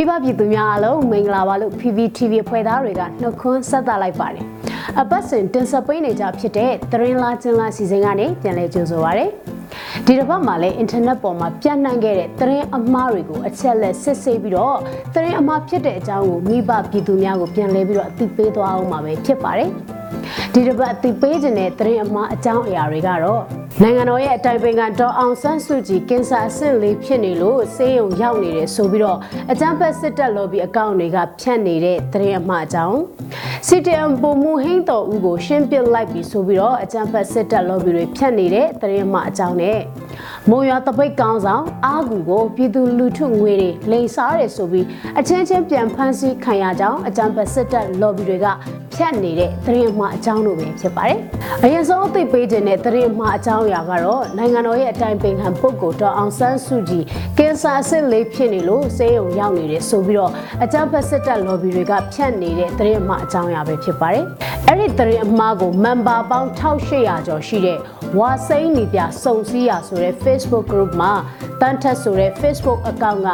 မိဘပြည်သူများအားလုံးမင်္ဂလာပါလို့ PPTV ဖွဲ့သားတွေကနှုတ်ခွန်းဆက်သလိုက်ပါတယ်။အပတ်စဉ်တင်ဆက်ပေးနေကြဖြစ်တဲ့သတင်းလားကျင်းလားစီစဉ်ကနေပြန်လည်ကြိုဆိုပါရစေ။ဒီတစ်ပတ်မှာလည်းအင်တာနက်ပေါ်မှာပြန့်နှံ့ခဲ့တဲ့သတင်းအမှားတွေကိုအချက်လက်စစ်ဆေးပြီးတော့သတင်းအမှားဖြစ်တဲ့အကြောင်းကိုမိဘပြည်သူများကိုပြန်လည်ပြီးတော့အသိပေးသွားအောင်မှာပဲဖြစ်ပါတယ်။ဒီတစ်ပတ်အသိပေးခြင်းတဲ့သတင်းအမှားအကြောင်းအရာတွေကတော့ နိုင်ငံတော်ရဲ့အတိုင်ပင်ခံဒေါ်အောင်ဆန်းစုကြည်ကင်ဆာအဆင့်လေးဖြစ်နေလို့ဆေးရုံရောက်နေတယ်ဆိုပြီးတော့အကြမ်းဖက်စစ်တပ် lobby အကောင့်တွေကဖြန့်နေတဲ့သတင်းအမှားအကြောင်း CTM ပုံမှုဟိန်းတော်ဦးကိုရှင်းပစ်လိုက်ပြီးဆိုပြီးတော့အကြမ်းဖက်စစ်တပ် lobby တွေဖြန့်နေတဲ့သတင်းအမှားအကြောင်းနဲ့ မုံရွာတပိတ်ကောင်းဆောင်အာဂူကိုပြည်သူလူထုငွေတွေလိန်စားတယ်ဆိုပြီးအချင်းချင်းပြန်ဖမ်းဆီးခံရကြောင်းအကြမ်းဖက်စစ်တပ် lobby တွေကဖြတ်နေတဲ့သတင်းမှားအကြောင်းလိုပဲဖြစ်ပါတယ်။အရင်ဆုံးအသိပေးခြင်းတဲ့သတင်းမှားအကြောင်းအရာကတော့နိုင်ငံတော်ရဲ့အတိုင်ပင်ခံပုဂ္ဂိုလ်တော်အောင်ဆန်းစုကြည်ကင်ဆာအဆင့်လေးဖြစ်နေလို့ဆေးရုံရောက်နေတယ်ဆိုပြီးတော့အကြမ်းဖက်စစ်တပ် lobby တွေကဖြတ်နေတဲ့သတင်းမှားအကြောင်းအရာပဲဖြစ်ပါတယ်။အဲ့ဒီသတင်းအမှားကို member ပေါင်း1800ကျော်ရှိတဲ့ ဝါစိန်နေပြစုံစည်းရဆိုတဲ့ Facebook group မှာတန်ထက်ဆိုတဲ့ Facebook account က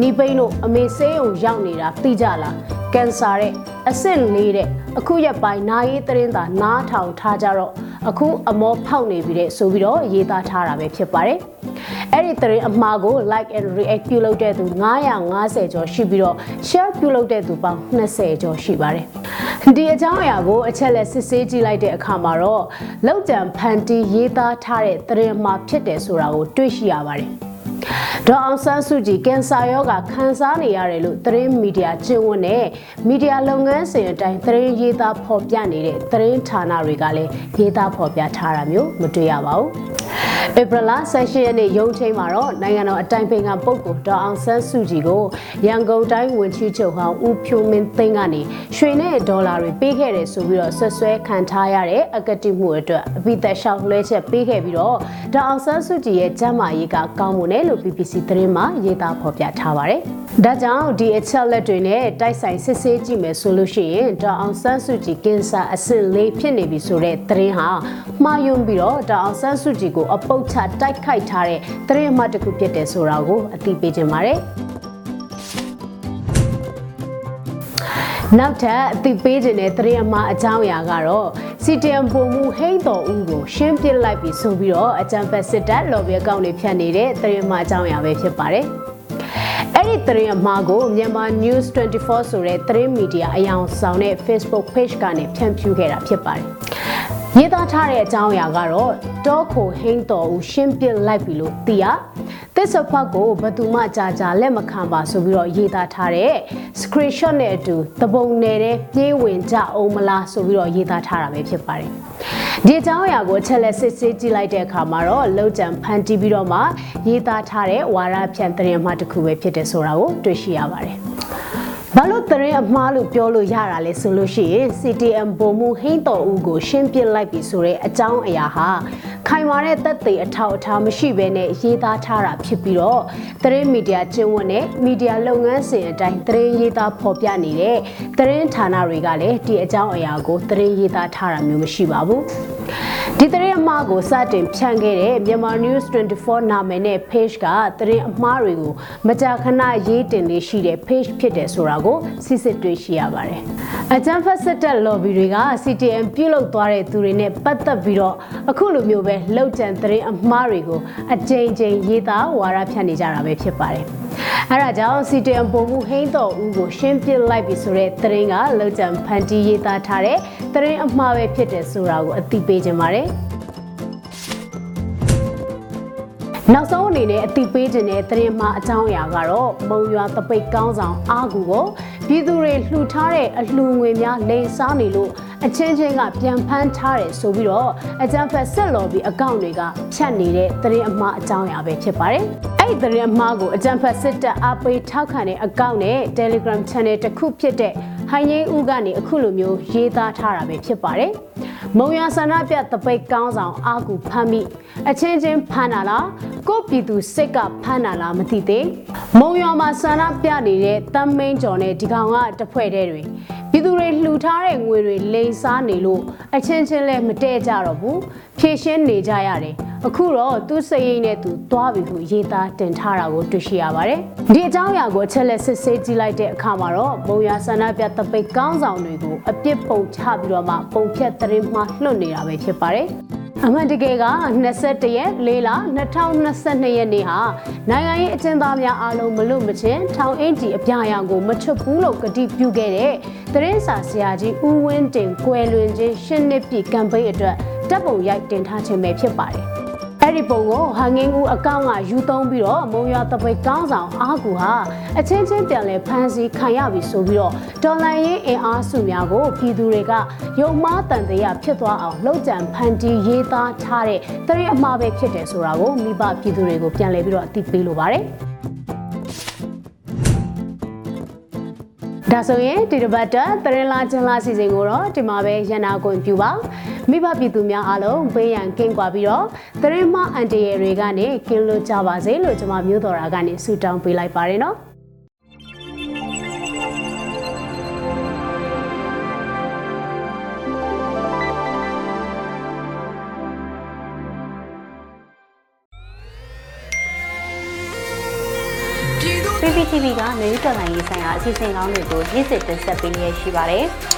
နီပိန်းတို့အမေဆေးရုံရောက်နေတာသိကြလားကင်ဆာတဲ့အဆင့်လေးတဲ့အခုရက်ပိုင်းနာရေးသတင်းသာနားထောင်ထားကြတော့အခုအမောဖောက်နေပြီတဲ့ဆိုပြီးတော့ရေးသားထားတာပဲဖြစ်ပါတယ်အဲ့ဒီသတင်းအမှားကို like and react ပြုလုပ်တဲ့သူ950ကျော်ရှိပြီးတော့ share ပြုလုပ်တဲ့သူပေါင်း20ကျော်ရှိပါတယ် ဒီအကြောင်းအရာကိုအချက်လက်စစ်ဆေးကြည့်လိုက်တဲ့အခါမှာတော့လောက်ကြံဖန်တီးရေးသားထားတဲ့သတင်းအမှားဖြစ်တယ်ဆိုတာကိုတွေ့ရှိရပါတယ်ဒေါအောင်ဆန်းစုကြည်ကင်ဆာရောဂါခံစားနေရတယ်လို့သတင်းမီဒီယာကျင်းဝတ်နဲ့မီဒီယာလုပ်ငန်းစဉ်အတိုင်းသတင်းရေးသားဖော်ပြနေတဲ့သတင်းဌာနတွေကလည်းရေးသားဖော်ပြထားတာမျိုးမတွေ့ရပါဘူး ဧပြီလ16ရက်နေ့ရုံးချိန်မှာတော့နိုင်ငံတော်အတိုင်ပင်ခံပုဂ္ဂိုလ်ဒေါအောင်ဆန်းစုကြည်ကိုရန်ကုန်တိုင်းဝန်ကြီးချုပ်ဟောင်းဦးဖြိုးမင်းသိန်းကနေရွှေနဲ့ဒေါ်လာတွေပေးခဲ့တယ်ဆိုပြီးတော့ဆွဆွဲခံထားရတဲ့အကတိမှုအတွက်အပိသက်လျှောက်လွှဲချက်ပေးခဲ့ပြီးတော့ဒေါအောင်ဆန်းစုကြည်ရဲ့ကျမ်းမာရေးကကောင်းမွန်တယ်လို့ BBC သတင်းမှာရေးသားဖော်ပြထားပါတယ်။ ဒါကြောင့်ဒီအချက်လက်တွေနဲ့တိုက်ဆိုင်စစ်ဆေးကြည့်မယ်ဆိုလို့ရှိရင်ဒေါအောင်ဆန်းစုကြည်ကင်ဆာအဆင့်လေးဖြစ်နေပြီဆိုတဲ့သတင်းဟာမှားယွင်းပြီးတော့ဒေါအောင်ဆန်းစုကြည်ကိုအပုတ်ချတိုက်ခိုက်ထားတဲ့သတင်းအမှတ်တစ်ခုဖြစ်တယ်ဆိုတာကိုအသိပေးခြင်းပါတယ်။နောက်ထပ်အသိပေးခြင်းတဲ့သတင်းအမှားအကြောင်းအရာကတော့ CTM ပုံမှုဟိန်းတော်ဦးကိုရှင်းပစ်လိုက်ပြီးဆိုပြီးတော့အကြံဖက်စစ်တပ် lobby အကောင့်တွေဖြတ်နေတဲ့သတင်းအမှားအကြောင်းအရာပဲဖြစ်ပါတယ်။ အဲ့ဒီသတင်းအမှားကိုမြန်မာ News 24ဆိုတဲ့သတင်းမီဒီယာအယောင်ဆောင်တဲ့ Facebook page ကနေဖြန့်ဖြူးခဲ့တာဖြစ်ပါတယ်။ရေးသားထားတဲ့အကြောင်းအရာကတော့တောခိုဟိန်းတော်ဦးရှင်းပစ်လိုက်ပြီလို့သိရ သစ္စာဖတ်ကိုဘသူမှကြာကြာလက်မခံပါဆိုပြီးတော့ရေးသားထားတဲ့ screenshot နဲ့အတူသဘုံနယ်တဲ့ပြေးဝင်ကြအောင်မလားဆိုပြီးတော့ရေးသားထားတာပဲဖြစ်ပါတယ်ဒီအကြောင်းအရာကိုအချက်လက်စစ်ဆေးကြည့်လိုက်တဲ့အခါမှာတော့လောက်ကြံဖန်တီးပြီးတော့မှရေးသားထားတဲ့ဝါရဖြန့်သတင်းမှတစ်ခုပဲဖြစ်တယ်ဆိုတာကိုတွေ့ရှိရပါတယ်ဘာလို့သတင်းအမှားလို့ပြောလို့ရတာလဲဆိုလို့ရှိရင် CTM ပုံမှုဟိန်းတော်ဦးကိုရှင်းပြလိုက်ပြီဆိုတဲ့အကြောင်းအရာဟာ ခိုင်မာတဲ့သက်သေအထောက်အထားမရှိဘဲနဲ့ရေးသားထားတာဖြစ်ပြီးတော့သတင်းမီဒီယာကျင်းဝတ်နဲ့မီဒီယာလုပ်ငန်းစဉ်အတိုင်းသတင်းရေးသားဖော်ပြနေတဲ့သတင်းဌာနတွေကလည်းဒီအကြောင်းအရာကိုသတင်းရေးသားထားတာမျိုးမရှိပါဘူး ဒီသတင်းအမှားကိုစတင်ဖြန့်ခဲ့တဲ့မြန်မာ News 24နာမည်နဲ့ page ကသတင်းအမှားတွေကိုမကြာခဏရေးတင်လေးရှိတဲ့ page ဖြစ်တယ်ဆိုတာကိုစစ်စစ်တွေ့ရှိရပါတယ်။အကြမ်းဖက်စစ်တပ် lobby တွေက CTM ပြုတ်လုသွားတဲ့သူတွေနဲ့ပတ်သက်ပြီးတော့အခုလိုမျိုးပဲလောက်ကျန်သတင်းအမှားတွေကိုအကြိမ်ကြိမ်ရေးသားဝါဒဖြန့်နေကြတာပဲဖြစ်ပါတယ်။ အဲဒါကြောင့် CTM ပုံမှုဟိန်းတော်ဦးကိုရှင်းပြလိုက်ပြီဆိုတဲ့သတင်းကလောက်ကျန်ဖန်တီးရေးသားထားတဲ့သတင်းအမှားပဲဖြစ်တယ်ဆိုတာကိုအသိပေးခြင်းပါတယ်။ နောက်ဆုံးအနေနဲ့အတိပေးခြင်းတဲ့သတင်းမှာအကြောင်းအရာကတော့မုံရွာတပိတ်ကောင်းဆောင်အာကူကိုပြည်သူတွေလှူထားတဲ့အလှူငွေများလိမ်စားနေလို့အချင်းချင်းကပြန်ဖမ်းထားတယ်ဆိုပြီးတော့အကြံဖက်ဆက်လော်ပြီးအကောင့်တွေကဖြတ်နေတဲ့သတင်းအမှားအကြောင်းအရာပဲဖြစ်ပါတယ်။အဲ့ဒီသတင်းအမှားကိုအကြံဖက်စစ်တပ်အပေးထောက်ခံတဲ့အကောင့်နဲ့ Telegram Channel တစ်ခုဖြစ်တဲ့ဟိုင်းငိမ့်ဦးကနေအခုလိုမျိုးရေးသားထားတာပဲဖြစ်ပါတယ်။ မုံရဆန္ဒပြတပိတ်ကောင်းဆောင်အာကူဖမ်းမိအချင်းချင်းဖမ်းတာလားကိုပြည်သူစိတ်ကဖမ်းတာလားမသိသေးမုံရွာမှာဆန္ဒပြနေတဲ့တမ်းမင်းကျော်နဲ့ဒီကောင်ကတဖွဲ့တဲ့တွေပြည်သူတွေလှူထားတဲ့ငွေတွေလိမ်စားနေလို့အချင်းချင်းလဲမတည့်ကြတော့ဘူးဖြည့်ရှင်းနေကြရတယ် အခုတော့သူ့စိတ်ရိမ်နဲ့သူသွားပြီဟုရေးသားတင်ထားတာကိုတွေ့ရှိရပါတယ်ဒီအကြောင်းအရာကိုအချက်လက်စစ်ဆေးကြည့်လိုက်တဲ့အခါမှာတော့ဘုံရဆန္ဒပြတပိတ်ကောင်းဆောင်တွေကိုအပြစ်ပုံချပြီးတော့မှပုံဖြတ်သတင်းမှားလွှတ်နေတာပဲဖြစ်ပါတယ်အမှန်တကယ်က21ရက်၄လ2022ရက်နေ့ဟာနိုင်ငံရေးအကျဉ်းသားများအားလုံးမလွတ်မချင်းထောင်အင်ဂျီအပြာရောင်ကိုမချွတ်ဘူးလို့ကတိပြုခဲ့တဲ့သတင်းစာဆရာကြီးဦးဝင်းတင်ကွယ်လွန်ခြင်းရှစ်နှစ်ပြည့်ကမ်ပိန်းအတွက်တပ်ပုံရိုက်တင်ထားခြင်းပဲဖြစ်ပါတယ်။ အဲ့ဒီပုံကိုဟာငင်းဦးအကောင့်ကယူသုံးပြီးတော့မုံရွာတပိတ်ကောင်းဆောင်အားကူဟာအချင်းချင်းပြန်လဲဖမ်းဆီးခံရပြီဆိုပြီးတော့ဒေါ်လာရင်းအင်အားစုများကိုပြည်သူတွေကယုံမားတန်တရားဖြစ်သွားအောင်လှုပ်ကြံဖန်တီးရေးသားထားတဲ့တရင်အမှားပဲဖြစ်တယ်ဆိုတာကိုမိဘပြည်သူတွေကိုပြန်လဲပြီးတော့အသိပေးလိုပါတယ်။ဒါဆိုရင်ဒီတစ်ပတ်တာတရင်လာချင်းလာစီစဉ်ကိုတော့ဒီမှာပဲရန်နာကွန်ပြူပါ မိဘပြည်သူများအားလုံးဘေးရန်ကင်းကွာပြီးတော့တရင်မအန်တရယ်တွေကနေကင်းလို့ကြပါစေလို့ကျွန်မမျိုးတော်ရာကနေဆုတောင်းပေးလိုက်ပါတယ်နော် PPTV ကမျိုးတော်လိုင်းရေးဆိုင်ရာအစီအစဉ်ကောင်းတွေကိုရည်စည်တင်ဆက်ပေးနေရရှိပါတယ်။